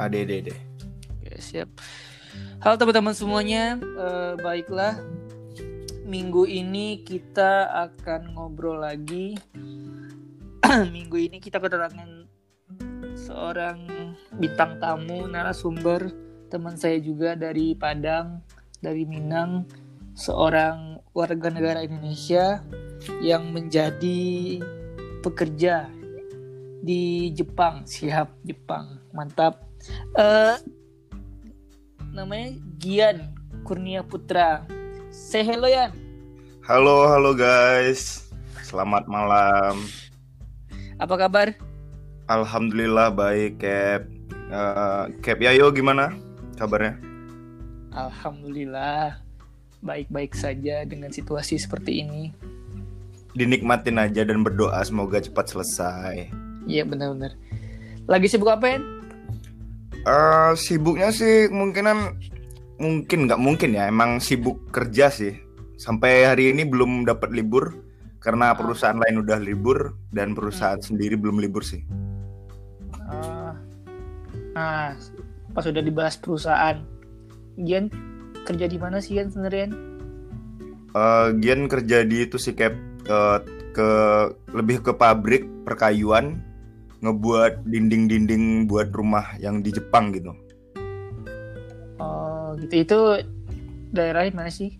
ADDD. Oke, siap. Halo teman-teman semuanya, Eh, baiklah minggu ini kita akan ngobrol lagi. minggu ini kita kedatangan seorang bintang tamu narasumber teman saya juga dari Padang, dari Minang, seorang warga negara Indonesia yang menjadi pekerja di Jepang, siap Jepang, mantap. Eh namanya Gian Kurnia Putra. Say hello Yan. Halo, halo guys. Selamat malam. Apa kabar? Alhamdulillah baik, Cap. Eh, Cap Yayo gimana kabarnya? Alhamdulillah baik-baik saja dengan situasi seperti ini. Dinikmatin aja dan berdoa semoga cepat selesai. Iya benar-benar. Lagi sibuk apa Yan? Eh, sibuknya sih kemungkinan mungkin nggak mungkin ya, emang sibuk kerja sih. Sampai hari ini belum dapat libur karena perusahaan lain udah libur dan perusahaan sendiri belum libur sih. Ah, nah, pas udah dibahas perusahaan, Gian kerja di mana sih Gian sebenarnya? Eh, Gian kerja di itu sih Cap ke, ke lebih ke pabrik perkayuan ngebuat dinding-dinding buat rumah yang di Jepang gitu. Oh gitu itu daerahnya mana sih?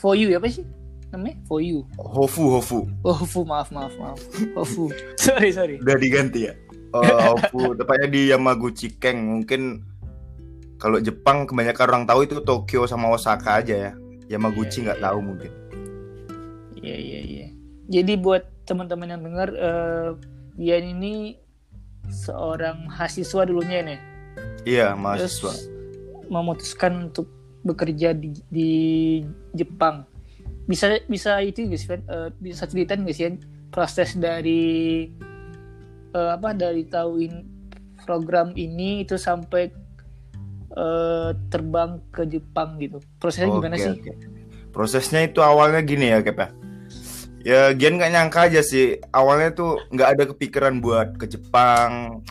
For you ya apa sih namanya? For you. Hofu Hofu Oh Fu maaf maaf maaf. Oh Fu. sorry sorry. udah diganti ya. Oh, Hofu tepatnya di Yamaguchi Keng mungkin kalau Jepang kebanyakan orang tahu itu Tokyo sama Osaka aja ya. Yamaguchi Iya, nggak iya, tahu mungkin. Iya iya iya. Jadi buat teman-teman yang dengar, eh Gian ini seorang mahasiswa dulunya nih. Iya Terus mahasiswa. memutuskan untuk bekerja di, di Jepang. Bisa bisa itu guys, bisa ceritain nggak sih Yan, proses dari eh, apa dari tahuin program ini itu sampai eh, terbang ke Jepang gitu. Prosesnya gimana Oke, sih? Prosesnya itu awalnya gini ya, Kep ya. Gian nggak nyangka aja sih. Awalnya tuh nggak ada kepikiran buat ke Jepang.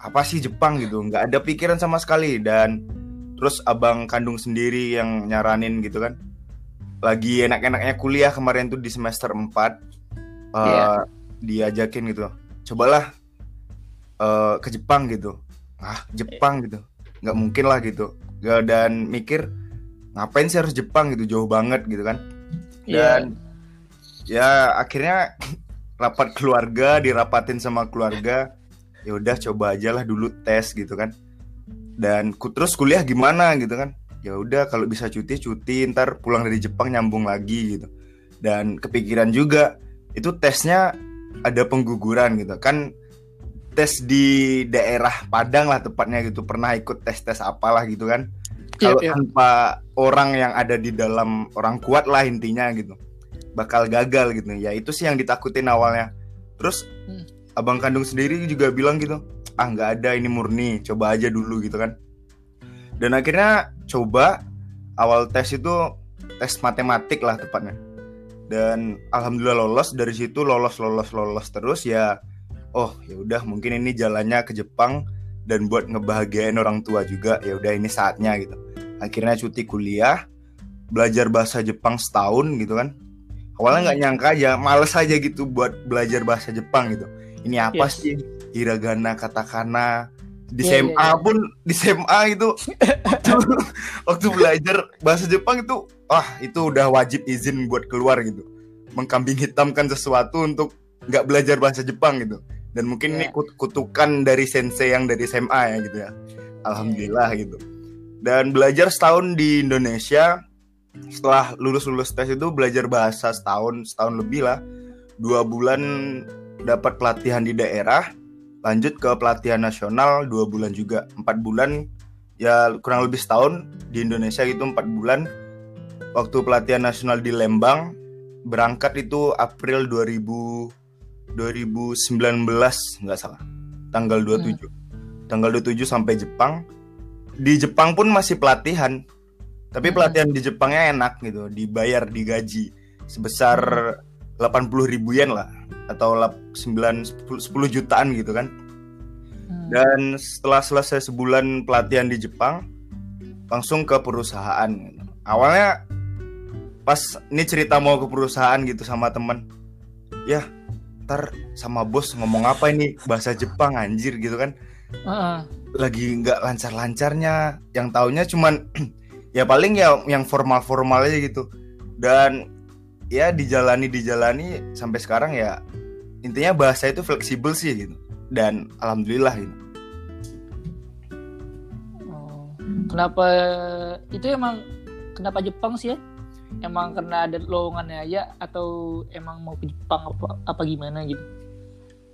Apa sih Jepang gitu? Nggak ada pikiran sama sekali. Dan terus abang kandung sendiri yang nyaranin gitu kan. Lagi enak-enaknya kuliah kemarin tuh di semester 4. eh, Iya. Diajakin gitu. Cobalah eh, ke Jepang gitu. Ah, Jepang gitu. Nggak mungkin lah gitu. Dan mikir ngapain sih harus Jepang gitu jauh banget gitu kan Iya. dan ya akhirnya rapat keluarga dirapatin sama keluarga. Ya udah coba aja lah dulu tes gitu kan. Dan ku terus kuliah gimana gitu kan. Ya udah kalau bisa cuti cuti. Ntar pulang dari Jepang nyambung lagi gitu. Dan kepikiran juga itu tesnya ada pengguguran gitu. Kan tes di daerah Padang lah tepatnya gitu. Pernah ikut tes tes apalah gitu kan. Iya, kalau iya. tanpa orang yang ada di dalam orang kuat lah intinya gitu bakal gagal gitu. Ya itu sih yang ditakutin awalnya. Terus Hmm. abang kandung sendiri juga bilang gitu ah nggak ada ini murni coba aja dulu gitu kan. Dan akhirnya coba awal tes itu tes matematik lah tepatnya. Dan alhamdulillah lolos dari situ lolos lolos lolos terus ya oh ya udah mungkin ini jalannya ke Jepang dan buat ngebahagiain orang tua juga ya udah ini saatnya gitu. Akhirnya cuti kuliah belajar bahasa Jepang setahun gitu kan awalnya nggak nyangka aja males aja gitu buat belajar bahasa Jepang gitu. Ini apa Yes. sih? Hiragana katakana. Di Iya, SMA iya, iya. pun di SMA itu. Waktu, waktu belajar bahasa Jepang itu wah itu udah wajib izin buat keluar gitu. Mengkambing hitamkan sesuatu untuk nggak belajar bahasa Jepang gitu. Dan mungkin ini Iya. kut- kutukan dari sensei yang dari SMA ya gitu ya. Alhamdulillah gitu. Dan belajar setahun di Indonesia setelah lulus lulus tes itu belajar bahasa setahun setahun lebih lah. Dua bulan dapat pelatihan di daerah lanjut ke pelatihan nasional dua bulan juga. Empat bulan ya kurang lebih setahun di Indonesia gitu empat bulan. Waktu pelatihan nasional di Lembang berangkat itu April 2000 2019 nggak salah. Tanggal 27 tanggal 27 sampai Jepang. Di Jepang pun masih pelatihan tapi Hmm. pelatihan di Jepangnya enak gitu dibayar digaji sebesar 80 ribu yen lah atau lap- 9 10 10 jutaan gitu kan Hmm. Dan setelah selesai sebulan pelatihan di Jepang, langsung ke perusahaan. gitu. Awalnya pas ini cerita mau ke perusahaan gitu sama temen, ya ntar sama bos ngomong apa ini bahasa Jepang anjir gitu kan. Heeh. Lagi nggak lancar-lancarnya, yang taunya cuman ya paling ya yang formal-formal aja gitu. Dan ya dijalani dijalani sampai sekarang ya intinya bahasa itu fleksibel sih gitu. Dan alhamdulillah gitu. Oh. Kenapa itu emang kenapa Jepang sih ya? Emang karena ada lowongannya aja atau emang mau ke Jepang apa apa gimana gitu?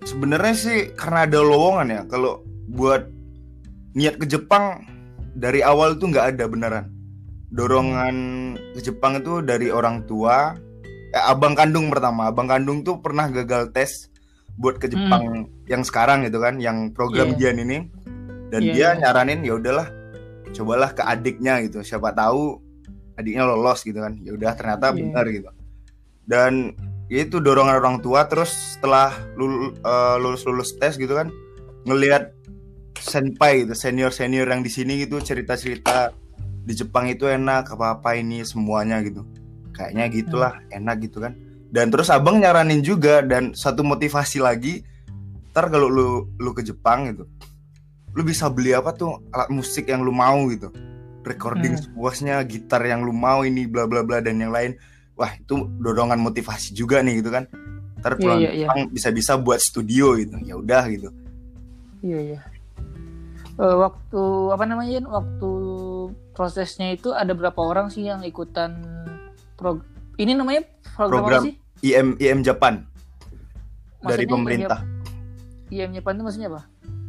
Sebenarnya sih karena ada lowongan ya. Kalau buat niat ke Jepang dari awal tuh nggak ada beneran. Dorongan ke Jepang itu dari orang tua. Eh, abang kandung pertama. Abang kandung tuh pernah gagal tes buat ke Jepang yang sekarang gitu kan, yang program Iya. Jian ini. Dan Iya, dia iya. nyaranin ya udahlah, cobalah ke adiknya gitu. Siapa tahu adiknya lolos gitu kan. Ya udah ternyata Iya. benar gitu. Dan ya itu dorongan orang tua terus setelah lul- eh, lulus-lulus tes gitu kan ngelihat senpai gitu senior-senior yang di sini gitu cerita-cerita di Jepang itu enak apa-apa ini semuanya gitu kayaknya gitulah enak gitu kan dan terus abang nyaranin juga dan satu motivasi lagi ntar kalau lu lu ke Jepang gitu lu bisa beli apa tuh alat musik yang lu mau gitu recording Hmm. sepuasnya gitar yang lu mau ini bla bla bla dan yang lain wah itu dorongan motivasi juga nih gitu kan ntar Iya, pulang iya, iya. Jepang bisa-bisa buat studio gitu ya udah gitu Iya iya. Eh, waktu apa namanya? Waktu prosesnya itu ada berapa orang sih yang ikutan prog ini namanya program, Program apa sih? IM IM Japan dari Maksudnya pemerintah IM Japan itu maksudnya apa?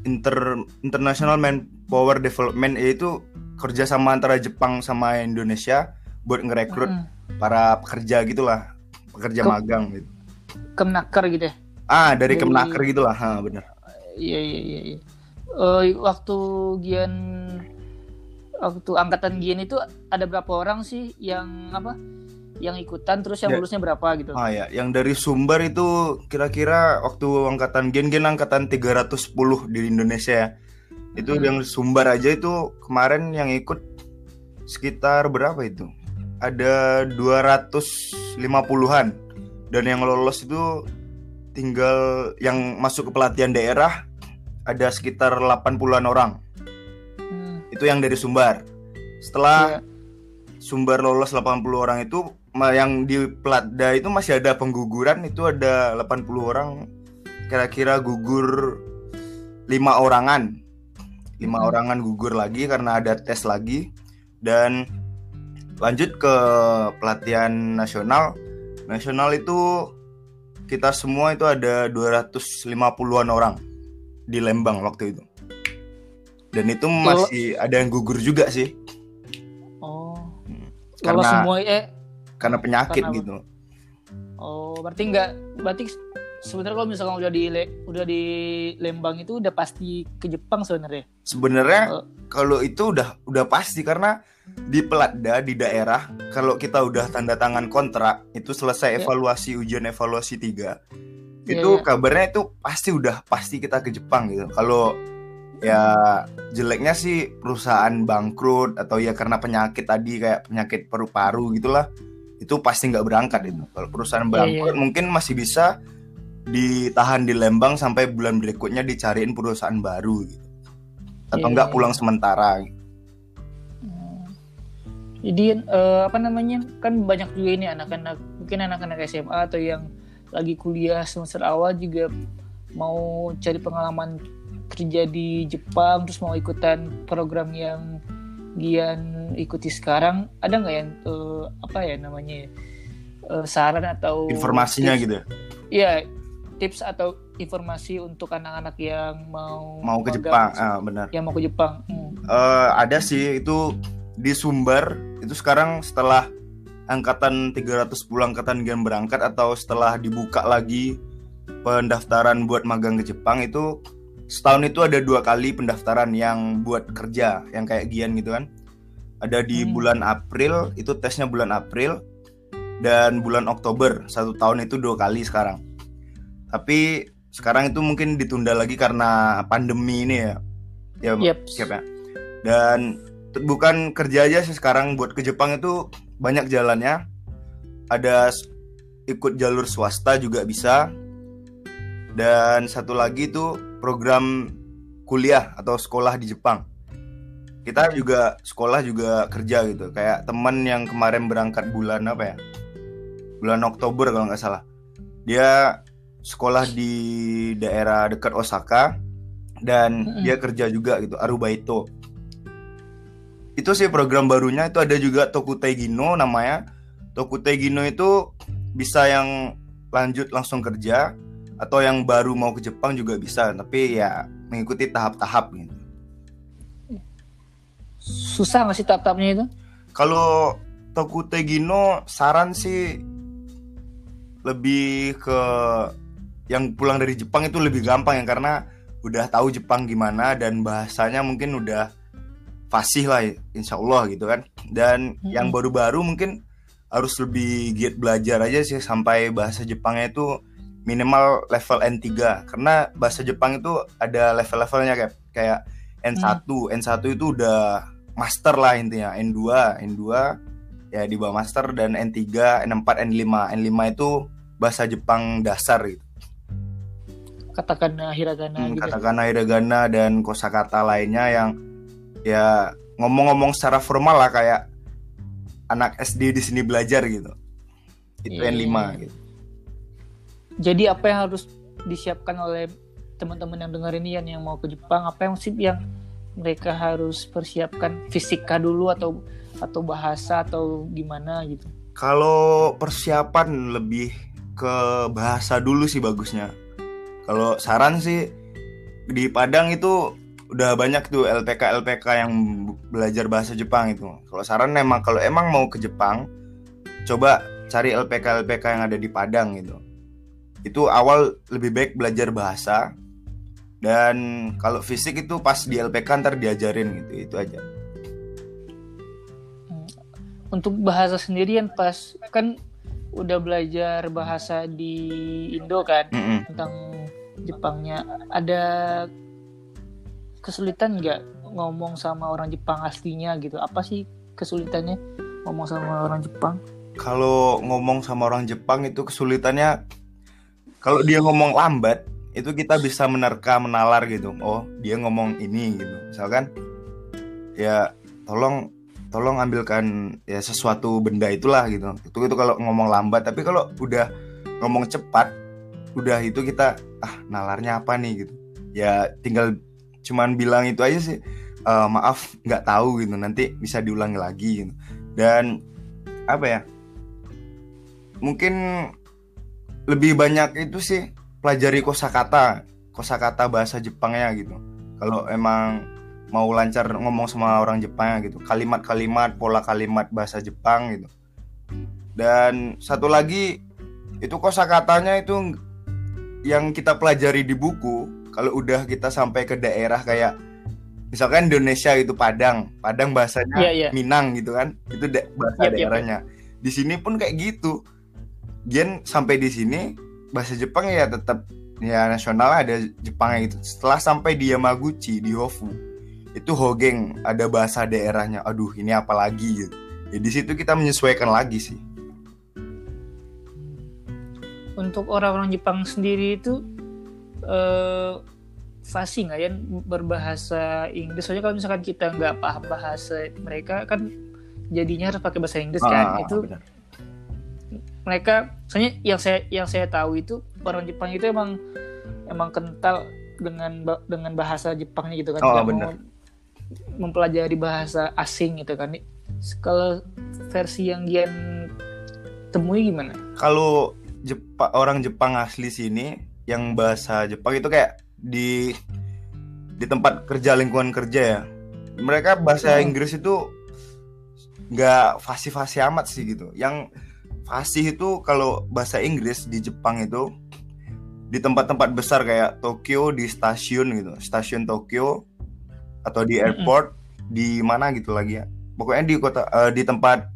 Inter International Manpower Development yaitu kerjasama antara Jepang sama Indonesia buat ngerekrut Mm-mm. para pekerja gitulah pekerja Ke- magang gitu Kemnaker gitu ya? ah dari Dari- Kemenaker gitulah ha bener Iya iya iya. iya. Eh, waktu Gian waktu angkatan Gian itu ada berapa orang sih yang apa? Yang ikutan terus yang Ya. lulusnya berapa gitu? ah ya yang dari Sumber itu kira-kira waktu angkatan gen-gen angkatan 310 di Indonesia ya itu Hmm. yang Sumber aja itu kemarin yang ikut sekitar berapa itu ada 250-an dan yang lolos itu tinggal yang masuk ke pelatihan daerah ada sekitar 80-an orang Hmm, itu yang dari Sumbar. Setelah iya. Sumbar lolos 80 orang itu yang di Platda itu masih ada pengguguran itu ada 80 orang kira-kira gugur lima orangan. Lima Hmm. orangan gugur lagi karena ada tes lagi. Dan lanjut ke pelatihan nasional. Nasional itu kita semua itu ada 250-an orang di Lembang waktu itu dan itu masih ada yang gugur juga sih Oh. Lolos karena semua eh karena penyakit Karena gitu Oh, berarti nggak berarti sebenarnya kalau misalkan udah di udah di Lembang itu udah pasti ke Jepang sebenarnya. sebenarnya Oh. kalau itu udah udah pasti karena di Pelatda di daerah kalau kita udah tanda tangan kontrak itu selesai Ya. evaluasi ujian evaluasi 3 Ya, itu ya. kabarnya itu pasti udah pasti kita ke Jepang gitu kalau ya jeleknya sih perusahaan bangkrut atau ya karena penyakit tadi kayak penyakit paru-paru gitulah. Itu pasti nggak berangkat itu. Kalau perusahaan Iya, bangkrut mungkin masih bisa ditahan di Lembang sampai bulan berikutnya dicariin perusahaan baru gitu. Atau Iya, enggak iya, pulang sementara gitu. Jadi eh, apa namanya kan banyak juga ini anak-anak mungkin anak-anak SMA atau yang lagi kuliah semester awal juga mau cari pengalaman kerja di Jepang terus mau ikutan program yang Gian ikuti sekarang ada nggak yang eh, apa ya namanya ya, eh, saran atau informasinya tips- gitu ya Iya, tips atau informasi untuk anak-anak yang mau mau ke magang, Jepang ah benar yang mau ke Jepang. Hmm. Eh, ada sih itu di Sumber itu sekarang setelah angkatan 310 angkatan gen berangkat atau setelah dibuka lagi pendaftaran buat magang ke Jepang itu setahun itu ada dua kali pendaftaran yang buat kerja yang kayak Gian gitu kan. Ada di Hmm. bulan April itu tesnya bulan April dan bulan Oktober. Satu tahun itu dua kali sekarang. Tapi sekarang itu mungkin ditunda lagi karena pandemi ini ya. Ya Yep. siap ya. Dan bukan kerja aja sih sekarang. Buat ke Jepang itu banyak jalannya. Ada ikut jalur swasta juga bisa. Dan satu lagi itu program kuliah atau sekolah di Jepang. Kita juga sekolah juga kerja gitu. Kayak teman yang kemarin berangkat bulan apa ya? Bulan Oktober kalau nggak salah. Dia sekolah di daerah dekat Osaka dan Mm-mm. dia kerja juga gitu Arubaito. Itu sih program barunya. Itu ada juga Tokutei Gino namanya. Tokutei Gino itu bisa yang lanjut langsung kerja atau yang baru mau ke Jepang juga bisa tapi ya mengikuti tahap-tahap gitu Susah nggak sih tahap-tahapnya itu? Kalau Tokutei Gino saran sih lebih ke yang pulang dari Jepang itu lebih gampang ya karena udah tahu Jepang gimana dan bahasanya mungkin udah fasih lah insya Allah gitu kan dan Mm-mm. yang baru-baru mungkin harus lebih giat belajar aja sih sampai bahasa Jepangnya itu minimal level N3 karena bahasa Jepang itu ada level-levelnya kayak kayak N1 N1 itu udah master lah intinya. N2 N2 ya di bawah master. Dan N3 N4 N5 N5 itu bahasa Jepang dasar gitu. Katakana, hiragana Hmm, gitu. katakana hiragana dan kosakata lainnya yang ya ngomong-ngomong secara formal lah kayak anak SD di sini belajar gitu. Itu Iya. N5 gitu Jadi apa yang harus disiapkan oleh teman-teman yang dengar ini Yan, yang mau ke Jepang? Apa yang sih yang mereka harus persiapkan fisika dulu atau atau bahasa atau gimana gitu? Kalau persiapan lebih ke bahasa dulu sih bagusnya. Kalau saran sih di Padang itu udah banyak tuh LPK LPK yang belajar bahasa Jepang itu. Kalau saran emang kalau emang mau ke Jepang, coba cari LPK LPK yang ada di Padang gitu. Itu awal lebih baik belajar bahasa. Dan kalau fisik itu pas di LPK ntar diajarin gitu itu aja. Untuk bahasa sendirian pas kan udah belajar bahasa di Indo kan Mm-mm. tentang Jepangnya. Ada kesulitan nggak ngomong sama orang Jepang aslinya gitu? Apa sih kesulitannya ngomong sama orang Jepang? Kalau ngomong sama orang Jepang itu kesulitannya kalau dia ngomong lambat itu kita bisa menerka menalar gitu. Oh dia ngomong ini gitu. Misalkan ya tolong tolong ambilkan ya sesuatu benda itulah gitu. Itu itu kalau ngomong lambat. Tapi kalau udah ngomong cepat udah itu kita ah nalarnya apa nih? gitu. Ya tinggal cuman bilang itu aja sih "Eh, maaf nggak tahu gitu. Nanti bisa diulangi lagi gitu. Dan apa ya mungkin lebih banyak itu sih pelajari kosakata kosakata bahasa Jepangnya gitu. Kalau emang mau lancar ngomong sama orang Jepangnya gitu kalimat-kalimat pola kalimat bahasa Jepang gitu. Dan satu lagi itu kosakatanya itu yang kita pelajari di buku kalau udah kita sampai ke daerah kayak misalkan Indonesia itu Padang. Padang bahasanya Iya, iya. Minang gitu kan itu da- bahasa yap, daerahnya. Di sini pun kayak gitu Gen sampai di sini bahasa Jepang ya tetap ya nasional ada Jepangnya gitu. Setelah sampai di Yamaguchi di Hofu itu Hogeng ada bahasa daerahnya. Aduh ini apa lagi gitu. Ya di situ kita menyesuaikan lagi sih. Untuk orang-orang Jepang sendiri itu eh fasih nggak ya berbahasa Inggris. Soalnya kalau misalkan kita nggak paham bahasa mereka kan jadinya harus pakai bahasa Inggris kan? Ah, itu benar. Mereka soalnya yang saya yang saya tahu itu orang Jepang itu emang emang kental dengan dengan bahasa Jepangnya gitu kan. Oh, benar. mempelajari bahasa asing gitu kan. Kalau versi yang Gian temui gimana? Kalau Jepa- orang Jepang asli sini yang bahasa Jepang itu kayak di di tempat kerja lingkungan kerja ya. Mereka bahasa Hmm. Inggris itu nggak fasih-fasih amat sih gitu. Yang fasih itu kalau bahasa Inggris di Jepang itu di tempat-tempat besar kayak Tokyo di stasiun gitu stasiun Tokyo atau di airport di mana gitu lagi ya. Pokoknya di kota eh, di tempat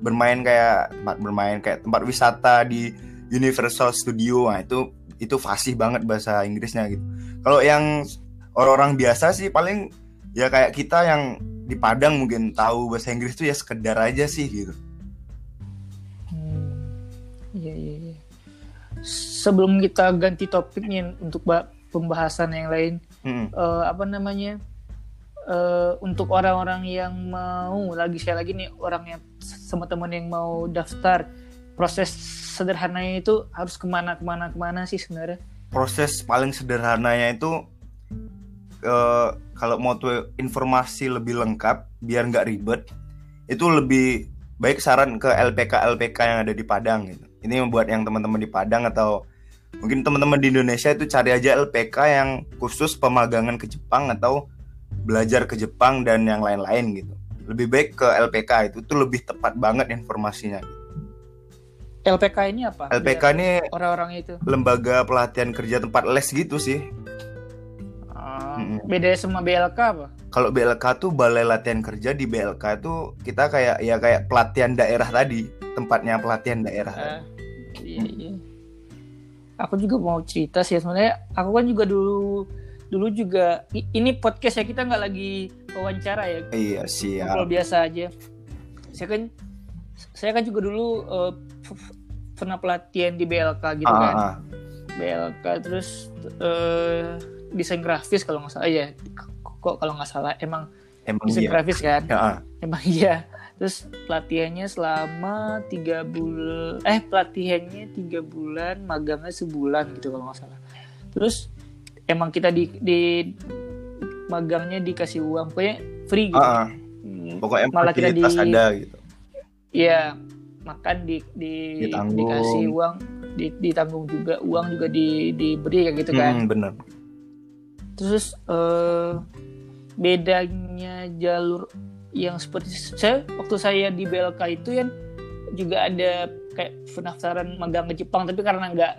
bermain kayak tempat bermain kayak tempat wisata di Universal Studio nah itu itu fasih banget bahasa Inggrisnya gitu. Kalau yang orang-orang biasa sih paling ya kayak kita yang di Padang mungkin tahu bahasa Inggris itu ya sekedar aja sih gitu. Hmm, iya iya iya. Sebelum kita ganti topiknya untuk ba- pembahasan yang lain, Mm-mm. eh, apa namanya? eh, untuk orang-orang yang mau lagi saya lagi nih orang yang sama teman yang mau daftar proses sederhananya itu harus ke mana ke mana ke mana sih sebenarnya? proses paling sederhananya itu eh, kalau mau tuh informasi lebih lengkap biar nggak ribet itu lebih baik saran ke LPK LPK yang ada di Padang gitu. Ini membuat yang teman-teman di Padang atau mungkin teman-teman di Indonesia itu cari aja LPK yang khusus pemagangan ke Jepang atau belajar ke Jepang dan yang lain-lain gitu. Lebih baik ke LPK itu tuh lebih tepat banget informasinya. LPK ini apa? LPK Biar ini orang-orang itu lembaga pelatihan kerja tempat les gitu sih. Ah, Mm-mm. beda sama BLK apa? kalau BLK tuh balai latihan kerja di BLK tuh kita kayak ya kayak pelatihan daerah tadi tempatnya pelatihan daerah Ah, iya iya. Aku juga mau cerita sih sebenarnya. Aku kan juga dulu dulu juga ini podcast ya kita nggak lagi wawancara ya iya ngobrol siap biasa aja. Saya kan saya kan juga dulu f- pernah pelatihan di BLK gitu Ah, kan. ah, ah. BLK terus eh, desain grafis kalau nggak salah ya. Kok kalau nggak salah emang emang desain iya grafis kan? Ya. Emang iya. Terus pelatihannya selama tiga bulan, eh pelatihannya tiga bulan, magangnya sebulan gitu kalau nggak salah. Terus emang kita di, di magangnya dikasih uang, pokoknya free gitu. Ah. Hmm, pokoknya Malah kita di, ada gitu Iya, makan di, di Ditanggung. dikasih uang, di, ditanggung juga uang juga di, diberi kayak gitu kan. Hmm, bener Terus eh, bedanya jalur yang seperti saya waktu saya di BLK itu kan juga ada kayak pendaftaran magang ke Jepang tapi karena nggak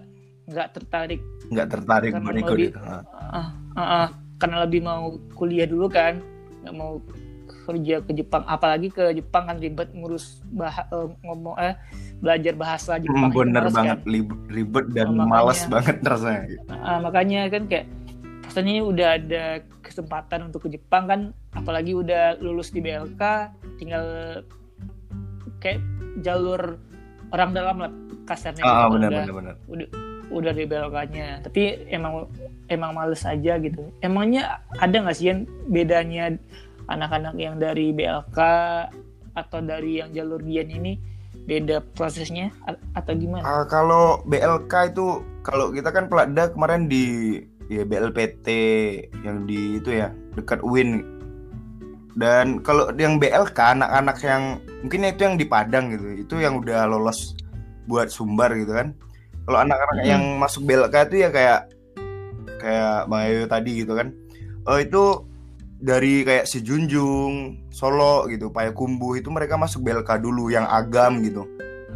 nggak tertarik nggak tertarik Karena lebih- ah, ah, karena lebih mau kuliah dulu kan nggak mau kerja ke Jepang apalagi ke Jepang kan ribet ngurus bah eh, ngomong eh belajar bahasa Jepang Hmm, bener males banget kan. ribet dan Makanya- malas banget rasanya. Ah, makanya kan kayak rasanya udah ada kesempatan untuk ke Jepang kan apalagi udah lulus di BLK tinggal kayak jalur orang dalam lah kasarnya ah, ah, gitu, bener udah, bener bener udah udah di BLK-nya tapi emang emang males aja gitu. Emangnya ada nggak sih yang bedanya anak-anak yang dari BLK atau dari yang jalur Gian ini beda prosesnya atau gimana? Ah, kalau BLK itu kalau kita kan pelada kemarin di ya BLPT yang di itu ya dekat UIN dan kalau yang BLK anak-anak yang mungkin itu yang di Padang gitu itu yang udah lolos buat sumbar gitu kan kalau anak-anak Hmm. yang masuk BLK itu ya kayak kayak Bang Ayu tadi gitu kan oh itu dari kayak si Junjung, Solo gitu, Payakumbuh itu mereka masuk BLK dulu yang agam gitu.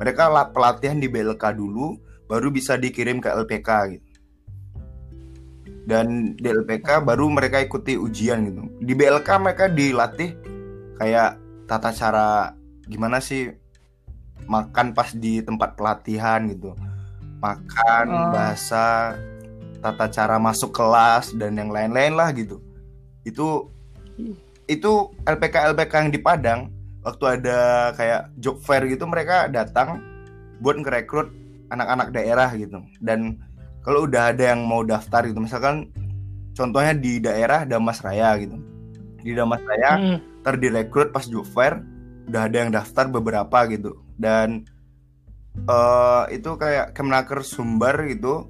Mereka la- pelatihan di BLK dulu, baru bisa dikirim ke LPK gitu. Dan di LPK baru mereka ikuti ujian gitu. Di BLK mereka dilatih kayak tata cara gimana sih makan pas di tempat pelatihan gitu. Makan, Oh. bahasa, tata cara masuk kelas dan yang lain-lain lah gitu. Itu itu LPK LPK yang di Padang waktu ada kayak job fair gitu mereka datang buat ngerekrut anak-anak daerah gitu dan kalau udah ada yang mau daftar gitu misalkan contohnya di daerah Damas Raya gitu. Di Damas Raya Hmm. terdirekrut pas job fair udah ada yang daftar beberapa gitu. Dan eh itu kayak Kemnaker Sumbar gitu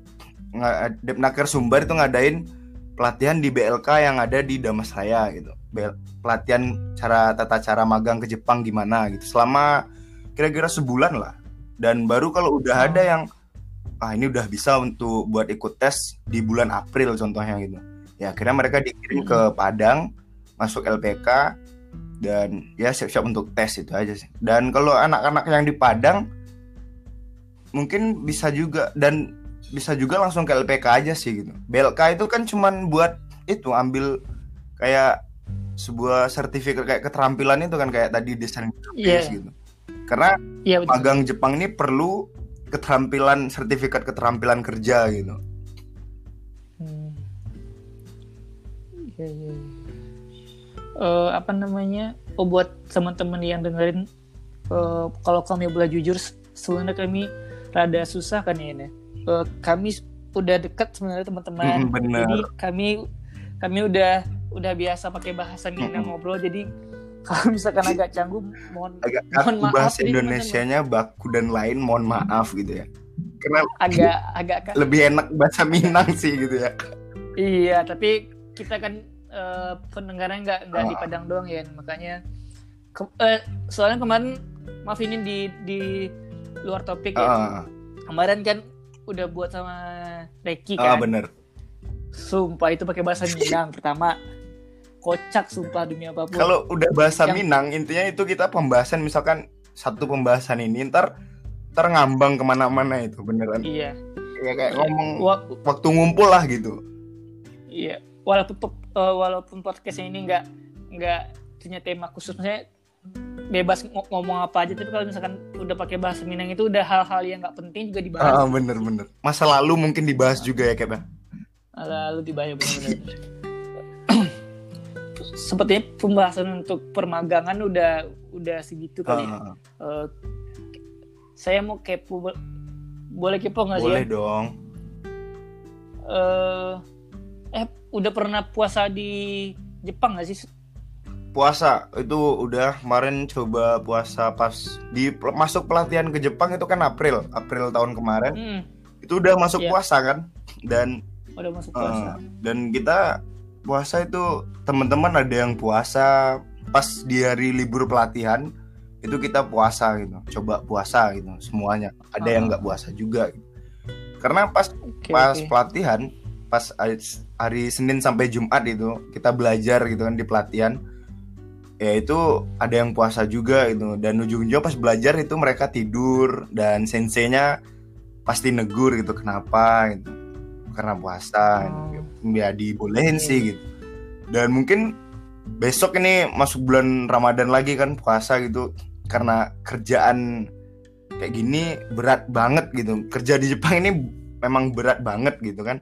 nggak Depnaker Sumbar itu ngadain pelatihan di BLK yang ada di Damas Raya gitu. Pelatihan cara tata cara magang ke Jepang gimana gitu. Selama kira-kira sebulan lah. Dan baru kalau udah ada yang ah ini udah bisa untuk buat ikut tes di bulan April contohnya gitu. Ya akhirnya mereka dikirim ke Padang masuk LPK dan ya siap-siap untuk tes itu aja sih. Dan kalau anak-anak yang di Padang mungkin bisa juga dan bisa juga langsung ke LPK aja sih gitu. BLK itu kan cuman buat itu ambil kayak sebuah sertifikat kayak keterampilan itu kan kayak tadi desain grafis Iya. gitu. Karena Iya betul. magang Jepang ini perlu keterampilan sertifikat keterampilan kerja gitu Hmm. Iya. iya. Eh, apa namanya? Oh buat teman-teman yang dengerin, eh, kalau kami boleh jujur, se- sebenarnya kami rada susah kan ya ini. Eh, kami udah dekat sebenarnya teman-teman. Mm, bener. Jadi kami kami udah udah biasa pakai bahasa Minang Mm-mm. ngobrol. Jadi kalau misalkan agak canggung, mohon agak Mohon maaf bahasa nih, Indonesianya baku dan lain mohon maaf gitu ya karena agak agak lebih enak bahasa Minang sih gitu ya Iya, tapi kita kan eh, pendengarnya nggak nggak di Ah. Padang doang ya, makanya ke- eh, soalnya kemarin maaf ini di di luar topik ya. ah Kemarin kan udah buat sama Reki ah, kan. bener Sumpah itu pakai bahasa Minang pertama. Kocak sumpah demi apa pun. kalau udah bahasa Yang- Minang intinya itu kita pembahasan misalkan satu pembahasan ini ntar ntar ngambang ke mana-mana itu beneran iya. ya kayak Iya. ngomong Wa- waktu ngumpul lah gitu iya. Walaupun eh, walaupun podcastnya ini nggak nggak punya tema khusus, maksudnya bebas ng- ngomong apa aja tapi kalau misalkan udah pakai bahasa Minang itu udah hal-hal yang nggak penting juga dibahas ah bener bener masa lalu mungkin dibahas juga ya kayak lalu dibayar benar-benar sepertinya pembahasan untuk permagangan udah udah segitu kali ya. Ah, Eh, saya mau kepo bo- boleh kepo nggak sih boleh ya? dong. Eh, eh udah pernah puasa di Jepang nggak sih puasa itu udah kemarin coba puasa pas di masuk pelatihan ke Jepang itu kan April April tahun kemarin. Hmm, itu udah masuk Iya. puasa kan? Dan udah masuk eh, puasa. dan kita puasa itu teman-teman ada yang puasa pas di hari libur pelatihan itu kita puasa gitu coba puasa gitu semuanya ada yang Ah. nggak puasa juga gitu. karena pas Oke, pas oke. pelatihan pas hari, Senin sampai Jumat itu kita belajar gitu kan di pelatihan ya itu ada yang puasa juga gitu dan ujung-ujungnya pas belajar itu mereka tidur dan senseinya pasti negur gitu kenapa gitu karena puasa Oh. Ya dibolehin Iya. sih gitu dan mungkin besok ini masuk bulan Ramadan lagi kan puasa gitu karena kerjaan kayak gini berat banget gitu kerja di Jepang ini memang berat banget gitu kan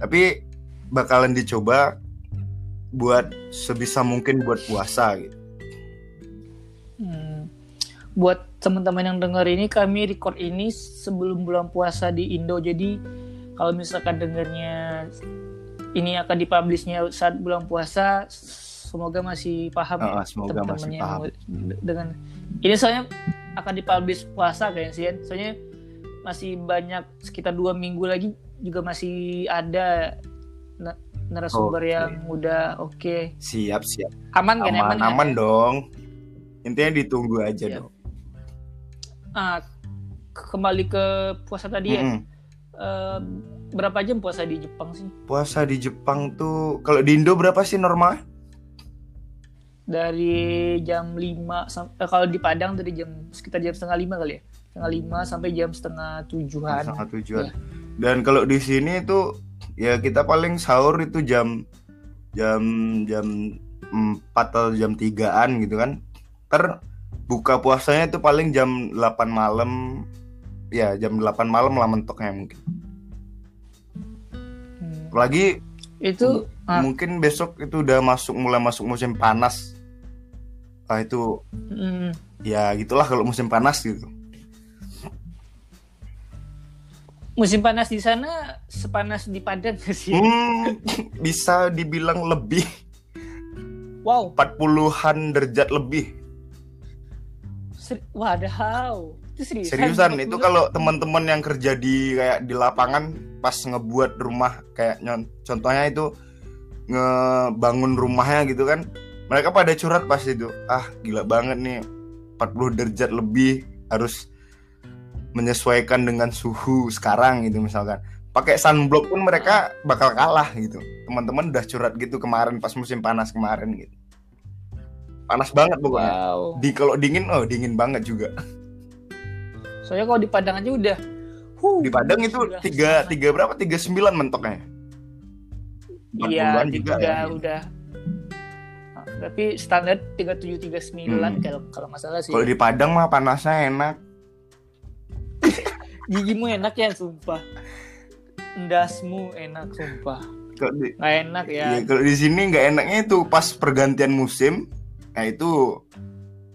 tapi bakalan dicoba buat sebisa mungkin buat puasa gitu Hmm. Buat teman-teman yang dengar ini, kami record ini sebelum bulan puasa di Indo. Jadi kalau misalkan dengarnya ini akan dipublishnya saat bulan puasa, semoga masih paham ya Ah, semoga masih teman-temannya paham yang dengan ini soalnya akan dipublish puasa kayaknya sih. Soalnya masih banyak sekitar dua minggu lagi juga masih ada na- narasumber Oke. yang udah oke siap siap aman kan aman ya? aman dong intinya ditunggu aja Siap. dong Ah, ke- kembali ke puasa tadi ya. Mm-mm. Eh, berapa jam puasa di Jepang sih? puasa di Jepang tuh kalau di Indo berapa sih normal Dari jam 5 sampai kalau di Padang dari jam sekitar jam setengah lima kali ya. Setengah lima sampai jam setengah tujuhan. sangat tujuan. Iya. Dan kalau di sini itu ya kita paling sahur itu jam jam jam 4 atau jam 3-an gitu kan. Ter buka puasanya itu paling jam 8 malam. Ya, jam 8 malam lah mentoknya mungkin. Apalagi Itu ah, mungkin besok itu udah masuk mulai masuk musim panas. Ah itu hmm, ya gitulah kalau musim panas gitu. musim panas di sana sepanas di Padang sih? Hmm, bisa dibilang lebih Wow, 40-an derajat lebih. ser- wadaw. Itu seriusan. Seriusan 40? itu kalau teman-teman yang kerja di kayak di lapangan pas ngebuat rumah kayak contohnya itu ngebangun rumahnya gitu kan. Mereka pada curhat pas itu. Ah, gila banget nih. 40 derajat lebih harus menyesuaikan dengan suhu sekarang gitu misalkan. Pakai sunblock pun mereka bakal kalah gitu. Teman-teman udah curhat gitu kemarin pas musim panas kemarin gitu. Panas banget pokoknya. Wow. Di kalau dingin oh dingin banget juga. Soalnya kalau di Padang aja udah huh, di Padang itu tiga tiga berapa tiga sembilan mentoknya Iya, 40-an di juga tiga ya. udah. Nah, tapi standar 37 39 Hmm. kalau kalau nggak salah sih. kalau di Padang mah panasnya enak Gigimu enak ya sumpah. ndasmu enak sumpah. Kalau di, Nggak enak ya. iya, kalau di sini nggak enaknya itu pas pergantian musim, nah itu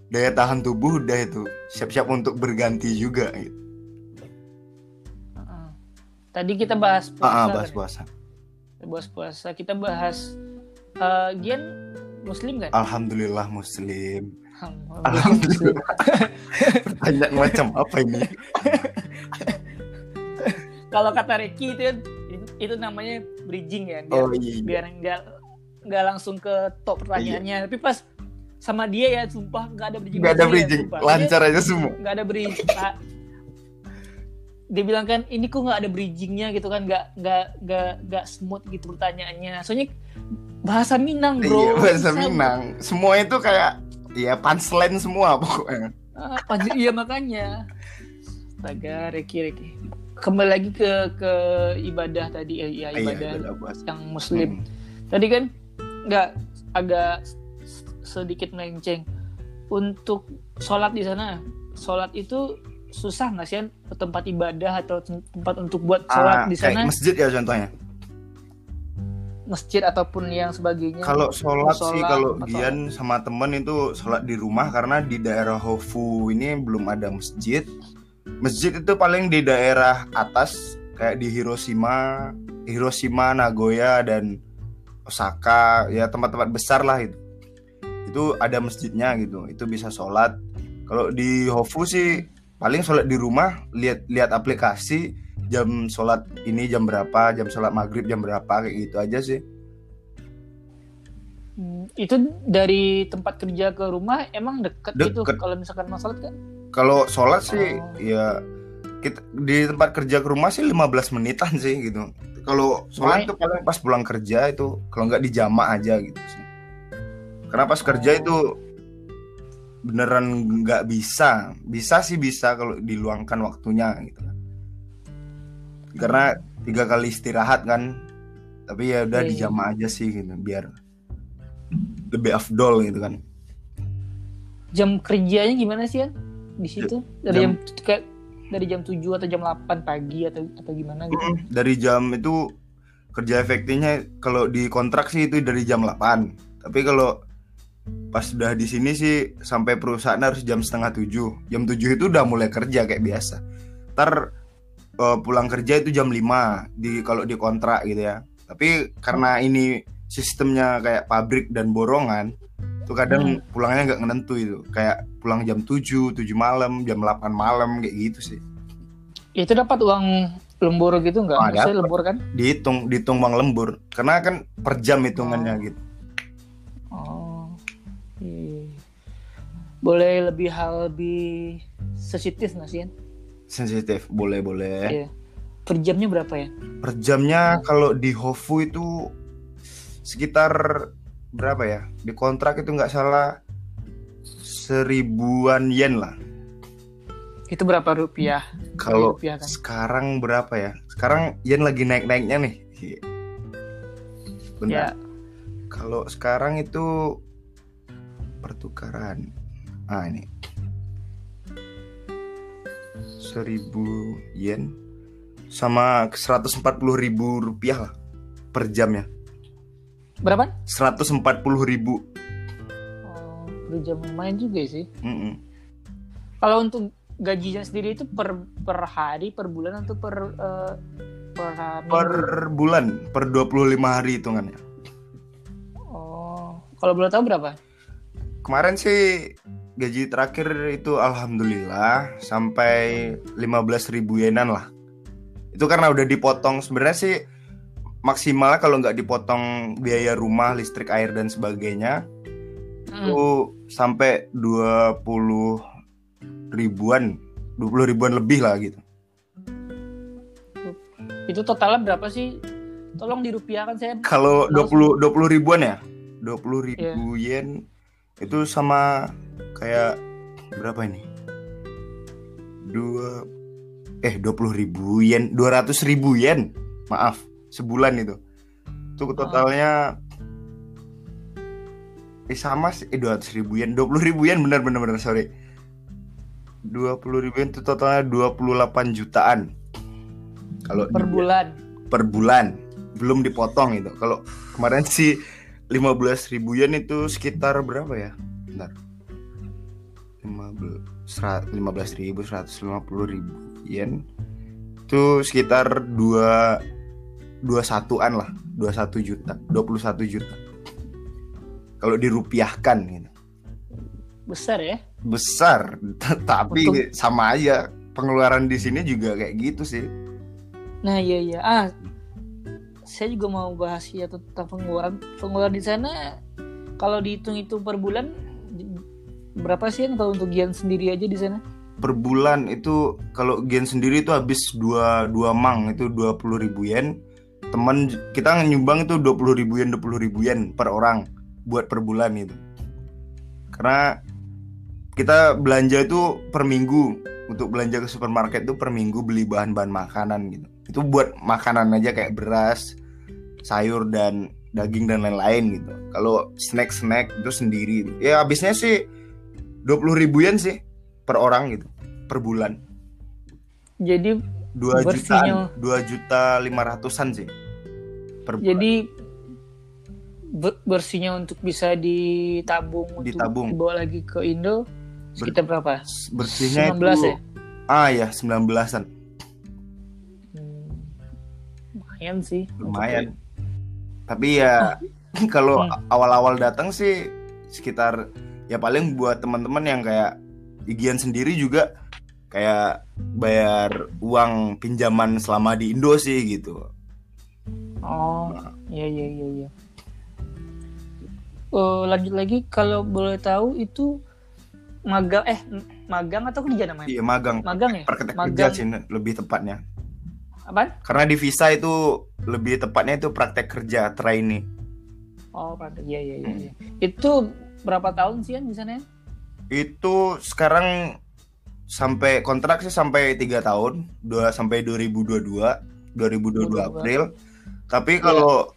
daya tahan tubuh udah itu siap-siap untuk berganti juga. Gitu. Tadi kita bahas puasa. Ah, ah, kan bahas ya? puasa. Bahas puasa. Kita bahas eh, Gian Muslim kan? Alhamdulillah Muslim. Alhamdulillah. Pertanyaan macam apa ini? Kalau kata Ricky itu itu namanya bridging ya. Biar, Oh iya. biar nggak nggak langsung ke top pertanyaannya. Tapi pas sama dia ya sumpah nggak ada bridging. Gak ada bridging, sumpah. lancar aja semua. Nggak ada bridging. Dia bilang kan ini kok nggak ada bridgingnya gitu kan nggak nggak nggak nggak smooth gitu pertanyaannya. Soalnya bahasa Minang bro. Iya, bahasa Minang. Semua itu kayak ya punchline semua pokoknya. Ah, iya makanya. Astaga, Reki Reki. Kembali lagi ke ke ibadah tadi eh, ya Iya, ibadah udah bahas. yang muslim. Hmm. Tadi kan nggak agak sedikit melenceng. Untuk sholat di sana, sholat itu susah nggak sih tempat ibadah atau tem- tempat untuk buat sholat Ah, di kayak sana masjid ya contohnya. masjid ataupun yang sebagainya. Kalau sholat sih sholat, kalau atau- Gian sama temen itu sholat di rumah karena di daerah Hofu ini belum ada masjid. Masjid itu paling di daerah atas kayak di Hiroshima, Hiroshima, Nagoya dan Osaka ya tempat-tempat besar lah itu. Itu ada masjidnya gitu. Itu bisa sholat. Kalau di Hofu sih paling sholat di rumah lihat lihat aplikasi jam sholat ini jam berapa jam sholat maghrib jam berapa kayak gitu aja sih Hmm, itu dari tempat kerja ke rumah emang deket, gitu Deket. kalau misalkan mau sholat kan? Kalau sholat sih Oh. ya kita di tempat kerja ke rumah sih 15 menitan sih gitu. Kalau sholat itu paling pas pulang kerja itu kalau nggak di jamaah aja gitu sih. Karena pas kerja itu beneran nggak bisa. Bisa sih bisa kalau diluangkan waktunya gitu kan. Karena tiga kali istirahat kan. Tapi ya udah Iya, di iya. aja sih gitu biar lebih afdol gitu kan. jam kerjanya gimana sih ya di situ dari jam, Jam- kayak dari jam 7 atau jam 8 pagi atau atau gimana gitu dari jam itu kerja efektifnya kalau di kontrak sih itu dari jam 8 tapi kalau pas sudah di sini sih sampai perusahaan harus jam setengah 7 jam 7 itu udah mulai kerja kayak biasa. Ntar eh, pulang kerja itu jam 5 di kalau di kontrak gitu ya. Tapi karena ini sistemnya kayak pabrik dan borongan tuh kadang pulangnya nggak nentu itu. Kayak pulang jam 7, 7 malam, jam 8 malam kayak gitu sih. Itu dapat uang lembur gitu nggak? Maksudnya dapat. lembur kan? Dihitung dihitung bang lembur. Karena kan per jam hitungannya Oh. gitu. Oh. Boleh lebih hal lebih sensitif nggak sih sensitif boleh boleh. Iya. per jamnya berapa ya per jamnya kalau di Hofu itu sekitar berapa ya? Di kontrak itu nggak salah seribuan yen lah. Itu berapa rupiah? Kalau rupiah kan? sekarang berapa ya? Sekarang yen lagi naik naiknya nih. Ya Bentar. kalau sekarang itu pertukaran ah ini seribu yen sama 140 ribu rupiah lah per jamnya berapa 140 ribu oh, per jam lumayan juga sih Mm-mm. Kalau untuk gajinya sendiri itu per per hari, per bulan atau per eh, per minggu? per bulan per 25 hari hitungannya Oh, kalau boleh tahu berapa? kemarin sih gaji terakhir itu alhamdulillah sampai 15 ribu yenan lah itu karena udah dipotong sebenarnya sih maksimal kalau nggak dipotong biaya rumah listrik air dan sebagainya Hmm. itu sampai 20 ribuan 20 ribuan lebih lah gitu Itu totalnya berapa sih? Tolong dirupiahkan saya. kalau Langsung. 20 20 ribuan ya 20 ribu yen itu sama kayak berapa ini? Dua eh 20 ribu yen 200 ribu yen. Maaf sebulan itu. Itu totalnya eh sama sih eh 200 ribu yen. 20 ribu yen bener bener bener sorry. 20 ribu yen itu totalnya 28 jutaan. Kalau per di- bulan. per bulan. Belum dipotong itu. Kalau kemarin sih 15 ribu yen itu sekitar berapa ya bentar 15 15 ribu 150 ribu yen. Itu sekitar 2 21an lah 21 juta 21 juta. Kalau dirupiahkan gitu. Besar ya? Besar tapi Untuk- sama aja pengeluaran di sini juga kayak gitu sih. Nah iya iya. Ah saya juga mau bahas ya tentang pengeluaran. Pengeluaran di sana kalau dihitung-hitung per bulan berapa sih kalau untuk Gian sendiri aja di sana? Per bulan itu kalau gen sendiri itu habis dua dua mang itu 20.000 ribu yen. Teman kita nyumbang itu 20.000 ribu yen 20.000 ribu yen per orang buat per bulan itu karena kita belanja itu per minggu. Untuk belanja ke supermarket itu per minggu beli bahan-bahan makanan gitu. Itu buat makanan aja kayak beras sayur dan daging dan lain-lain gitu. Kalau snack-snack itu sendiri ya habisnya sih 20.000 ribu yen sih per orang gitu per bulan jadi dua jutaan dua juta lima ratusan sih per bulan. jadi be- bersihnya untuk bisa ditabung untuk Ditabung. dibawa lagi ke Indo sekitar berapa bersihnya 19 itu ya? ah ya 19-an Hmm, lumayan sih lumayan tapi ya kalau Hmm. awal-awal datang sih sekitar ya paling buat teman-teman yang kayak Igian sendiri juga kayak bayar uang pinjaman selama di Indo sih gitu Oh, iya iya iya iya. Eh, lanjut lagi kalau boleh tahu itu magang eh magang atau kerja namanya? iya magang Magang ya? kerja Magang. sih lebih tepatnya Apaan? karena di visa itu lebih tepatnya itu praktek kerja trainee Oh, praktek. Iya iya iya. Hmm. iya. Itu berapa tahun sih Yan di sana? ya? itu sekarang sampai kontrak sih sampai tiga tahun dua sampai 2022 2022 22. April tapi kalau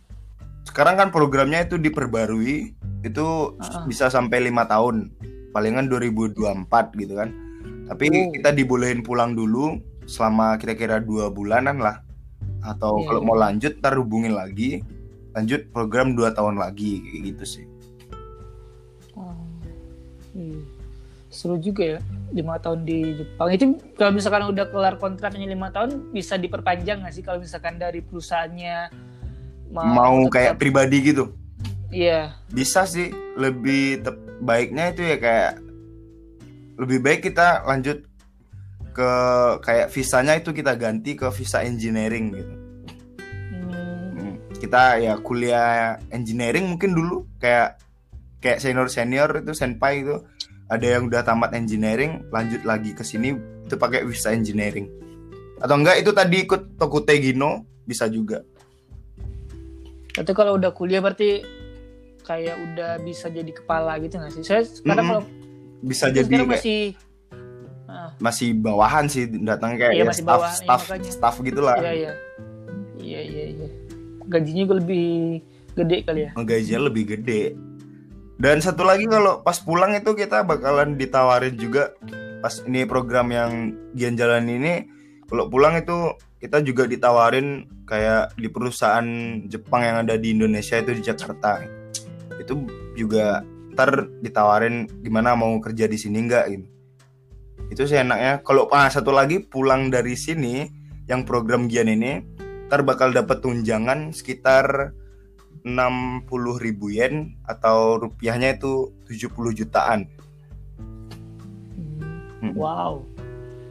sekarang kan programnya itu diperbarui itu Ah. bisa sampai lima tahun palingan 2024 gitu kan tapi Oh. kita dibolehin pulang dulu selama kira-kira dua bulanan lah atau Iya, kalau iya. mau lanjut ntar hubungin lagi lanjut program dua tahun lagi kayak gitu sih iya. Seru juga ya lima tahun di Jepang. Itu kalau misalkan udah kelar kontraknya lima tahun bisa diperpanjang nggak sih kalau misalkan dari perusahaannya mau tetap- kayak pribadi gitu Iya. bisa sih lebih tep- baiknya itu ya kayak lebih baik kita lanjut ke kayak visanya itu kita ganti ke visa engineering gitu Hmm, Hmm, kita ya kuliah engineering mungkin dulu kayak kayak senior senior itu senpai itu ada yang udah tamat engineering lanjut lagi ke sini itu pakai visa engineering atau enggak itu tadi ikut Tokute Gino bisa juga Tapi kalau udah kuliah berarti kayak udah bisa jadi kepala gitu nggak sih? Saya sekarang Mm-mm. kalau bisa jadi kayak- masih ah, masih bawahan sih datang kayak Iya, ya staff bawahan, iya, staff makanya. staff gitulah iya iya iya iya iya. Gajinya lebih gede kali ya. gajinya lebih gede. Dan satu lagi kalau pas pulang itu kita bakalan ditawarin juga pas ini program yang Gian jalan ini kalau pulang itu kita juga ditawarin kayak di perusahaan Jepang yang ada di Indonesia itu di Jakarta. Itu juga ntar ditawarin gimana mau kerja di sini enggak gitu. Itu sih enaknya. Kalau ah, satu lagi pulang dari sini yang program Gian ini ntar bakal dapat tunjangan sekitar 60 ribu yen atau rupiahnya itu 70 jutaan. Hmm, Hmm. Wow.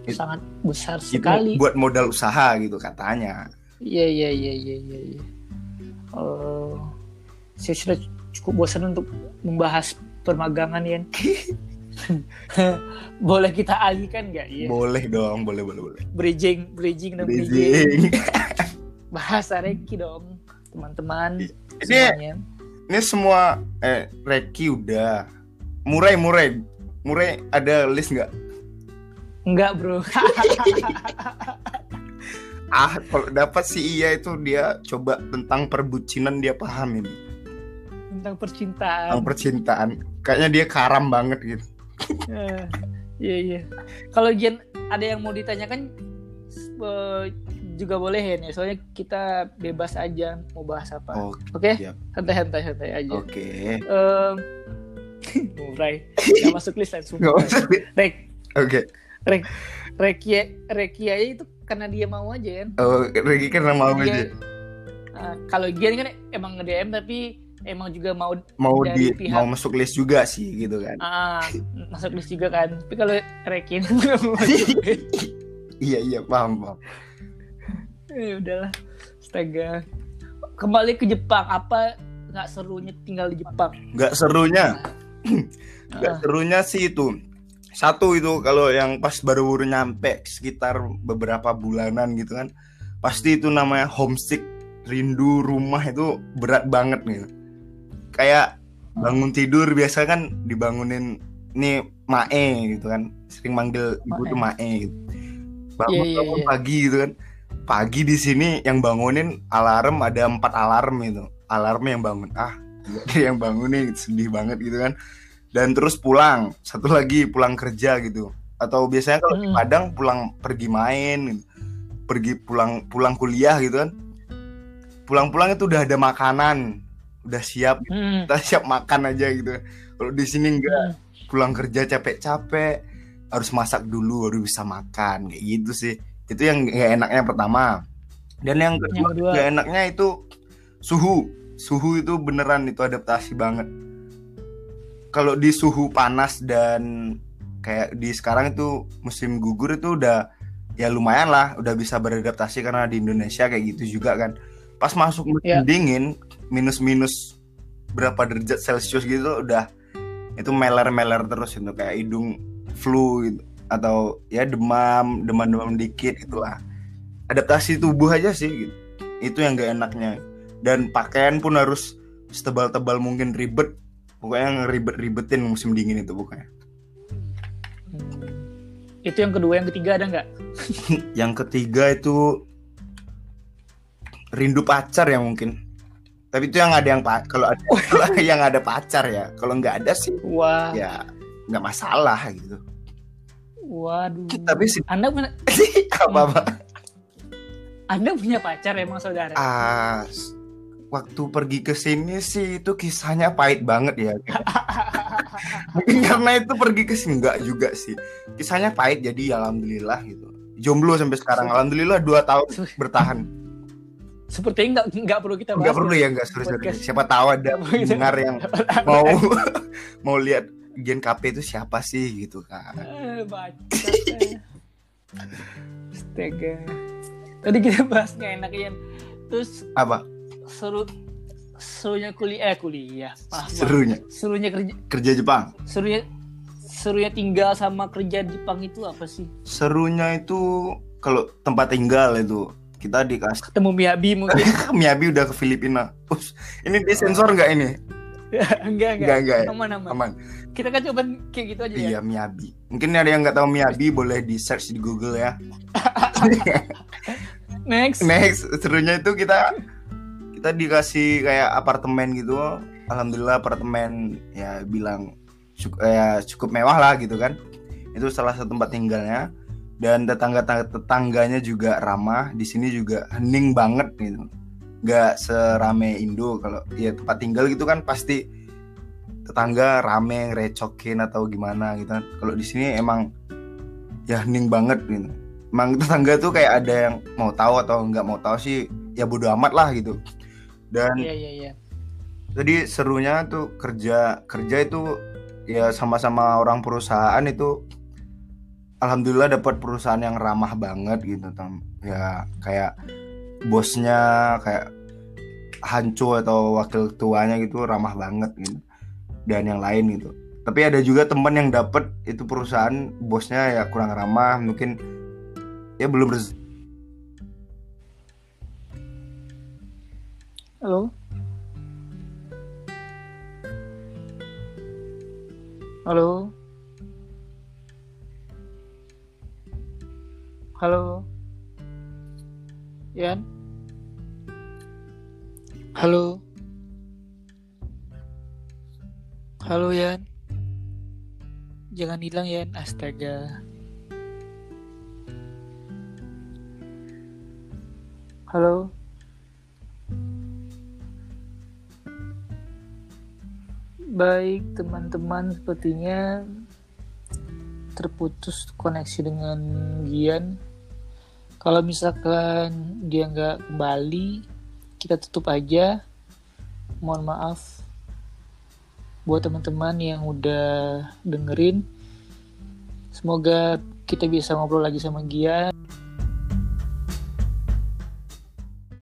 It- Sangat besar Itu sekali. buat modal usaha gitu katanya. Iya iya iya iya iya. iya. Eh, saya sudah cukup bosan untuk membahas permagangan Yan. boleh kita alihkan nggak? Iya. Boleh dong, boleh boleh boleh. Bridging, bridging dan bridging. Bridging. Bahasa Reki dong, teman-teman. Ini semuanya. ini semua eh Reki udah. Murai murai. Murai ada list nggak? Enggak bro. Ah, kalau dapat si Iya itu dia coba tentang perbucinan dia paham ini. Tentang percintaan. Tentang percintaan. Kayaknya dia karam banget gitu. Eh, Iya iya. Kalau Jen ada yang mau ditanyakan eh, juga boleh ya soalnya kita bebas aja mau bahas apa oke siap. santai santai santai aja Oke. Em, mulai nggak masuk list Nggak usah. rek Oke. rek rekia rekia itu karena dia mau aja kan Oh, Regi karena mau Dia- aja. Ah, kalau Gian kan emang nge DM tapi emang juga mau Mau dari di pihak- mau masuk list juga sih gitu kan. ah, masuk list juga kan tapi kalau Rekin. Iya iya paham paham. Ya udahlah astaga kembali ke Jepang apa nggak serunya tinggal di Jepang Nggak serunya. Nggak Ah. serunya sih itu. Satu itu kalau yang pas baru-baru nyampe sekitar beberapa bulanan gitu kan. Pasti itu namanya homesick, rindu rumah itu berat banget nih. Kayak bangun tidur biasa kan dibangunin nih mae gitu kan. Sering manggil ibu tuh mae gitu. Bangun, Iya, bangun iya. pagi gitu kan. Pagi di sini yang bangunin alarm ada empat alarm itu. Alarm yang bangun. Ah, yang bangunin sedih banget gitu kan dan terus pulang satu lagi pulang kerja gitu atau biasanya kalau di Hmm. Padang pulang pergi main gitu. pergi pulang pulang kuliah gitu kan pulang-pulang itu udah ada makanan udah siap Hmm. kita siap makan aja gitu kalau di sini enggak Hmm. pulang kerja capek-capek harus masak dulu baru bisa makan kayak gitu sih itu yang nggak enaknya pertama. Dan yang kedua Yang kedua. nggak enaknya itu suhu. Suhu itu beneran itu adaptasi banget. Kalau di suhu panas dan kayak di sekarang itu musim gugur itu udah ya lumayan lah udah bisa beradaptasi karena di Indonesia kayak gitu juga kan. Pas masuk musim Ya. dingin minus minus berapa derajat celcius gitu udah itu meler-meler terus itu kayak hidung flu gitu atau ya demam demam-demam dikit itulah. Adaptasi tubuh aja sih gitu. itu yang gak enaknya. Dan pakaian pun harus setebal-tebal mungkin ribet. Pokoknya ngeribet-ribetin musim dingin itu pokoknya. Itu yang kedua yang ketiga ada nggak? Yang ketiga itu rindu pacar ya mungkin. Tapi itu yang ada yang kalau ada kalau yang ada pacar ya. Kalau nggak ada sih wah. ya nggak masalah gitu waduh. Tapi sih anda punya apa apa? Anda punya pacar emang saudara? Ah waktu pergi ke sini sih itu kisahnya pahit banget ya. Mungkin karena itu pergi ke sini enggak juga sih. Kisahnya pahit jadi ya alhamdulillah gitu. Jomblo sampai sekarang. Alhamdulillah dua tahun bertahan. Sepertinya nggak nggak perlu kita bahas nggak perlu ya nggak sorry, sorry. Podcast. siapa tahu ada Nggak perlu kita- dengar yang mau mau lihat Gen KP itu siapa sih gitu kan. Eh, baca astaga. Tadi kita bahas nggak enak Ian. Terus apa? seru serunya kuliah eh kuliah. Maaf. serunya? Serunya kerja kerja Jepang? serunya serunya tinggal sama kerja Jepang itu apa sih? Serunya itu kalau tempat tinggal itu kita dikasih ketemu Miyabi mungkin. Miyabi udah ke Filipina. Us, ini disensor nggak ini enggak enggak. Enggak, enggak. aman aman. Aman. Kita kan coba kayak gitu aja ya. Iya Miyabi mungkin ada yang nggak tahu Miyabi boleh di search di Google ya. Next. Next. Serunya itu kita kita dikasih kayak apartemen gitu. Alhamdulillah apartemen ya bilang cukup, ya cukup mewah lah gitu kan. Itu salah satu tempat tinggalnya. Dan tetangga tetangganya juga ramah. Di sini juga hening banget gitu nggak serame Indo kalau ya tempat tinggal gitu kan pasti tetangga rame recokin atau gimana gitu kan. Kalau di sini emang ya hening banget gitu. Emang tetangga tuh kayak ada yang mau tahu atau nggak mau tahu sih ya bodo amat lah gitu. Dan iya iya iya. jadi serunya tuh kerja kerja itu ya sama-sama orang perusahaan itu alhamdulillah dapat perusahaan yang ramah banget gitu Tam. ya kayak bosnya kayak Hanco atau wakil ketuanya gitu ramah banget gitu. Dan yang lain gitu. Tapi ada juga teman yang dapat itu perusahaan bosnya ya kurang ramah mungkin ya belum rez- halo? Halo? Halo Yan halo? Halo Yan jangan hilang Yan astaga. Halo. Baik, teman-teman, sepertinya terputus koneksi dengan Gian. Kalau misalkan dia nggak kembali, kita tutup aja. Mohon maaf buat teman-teman yang udah dengerin. Semoga kita bisa ngobrol lagi sama Gian.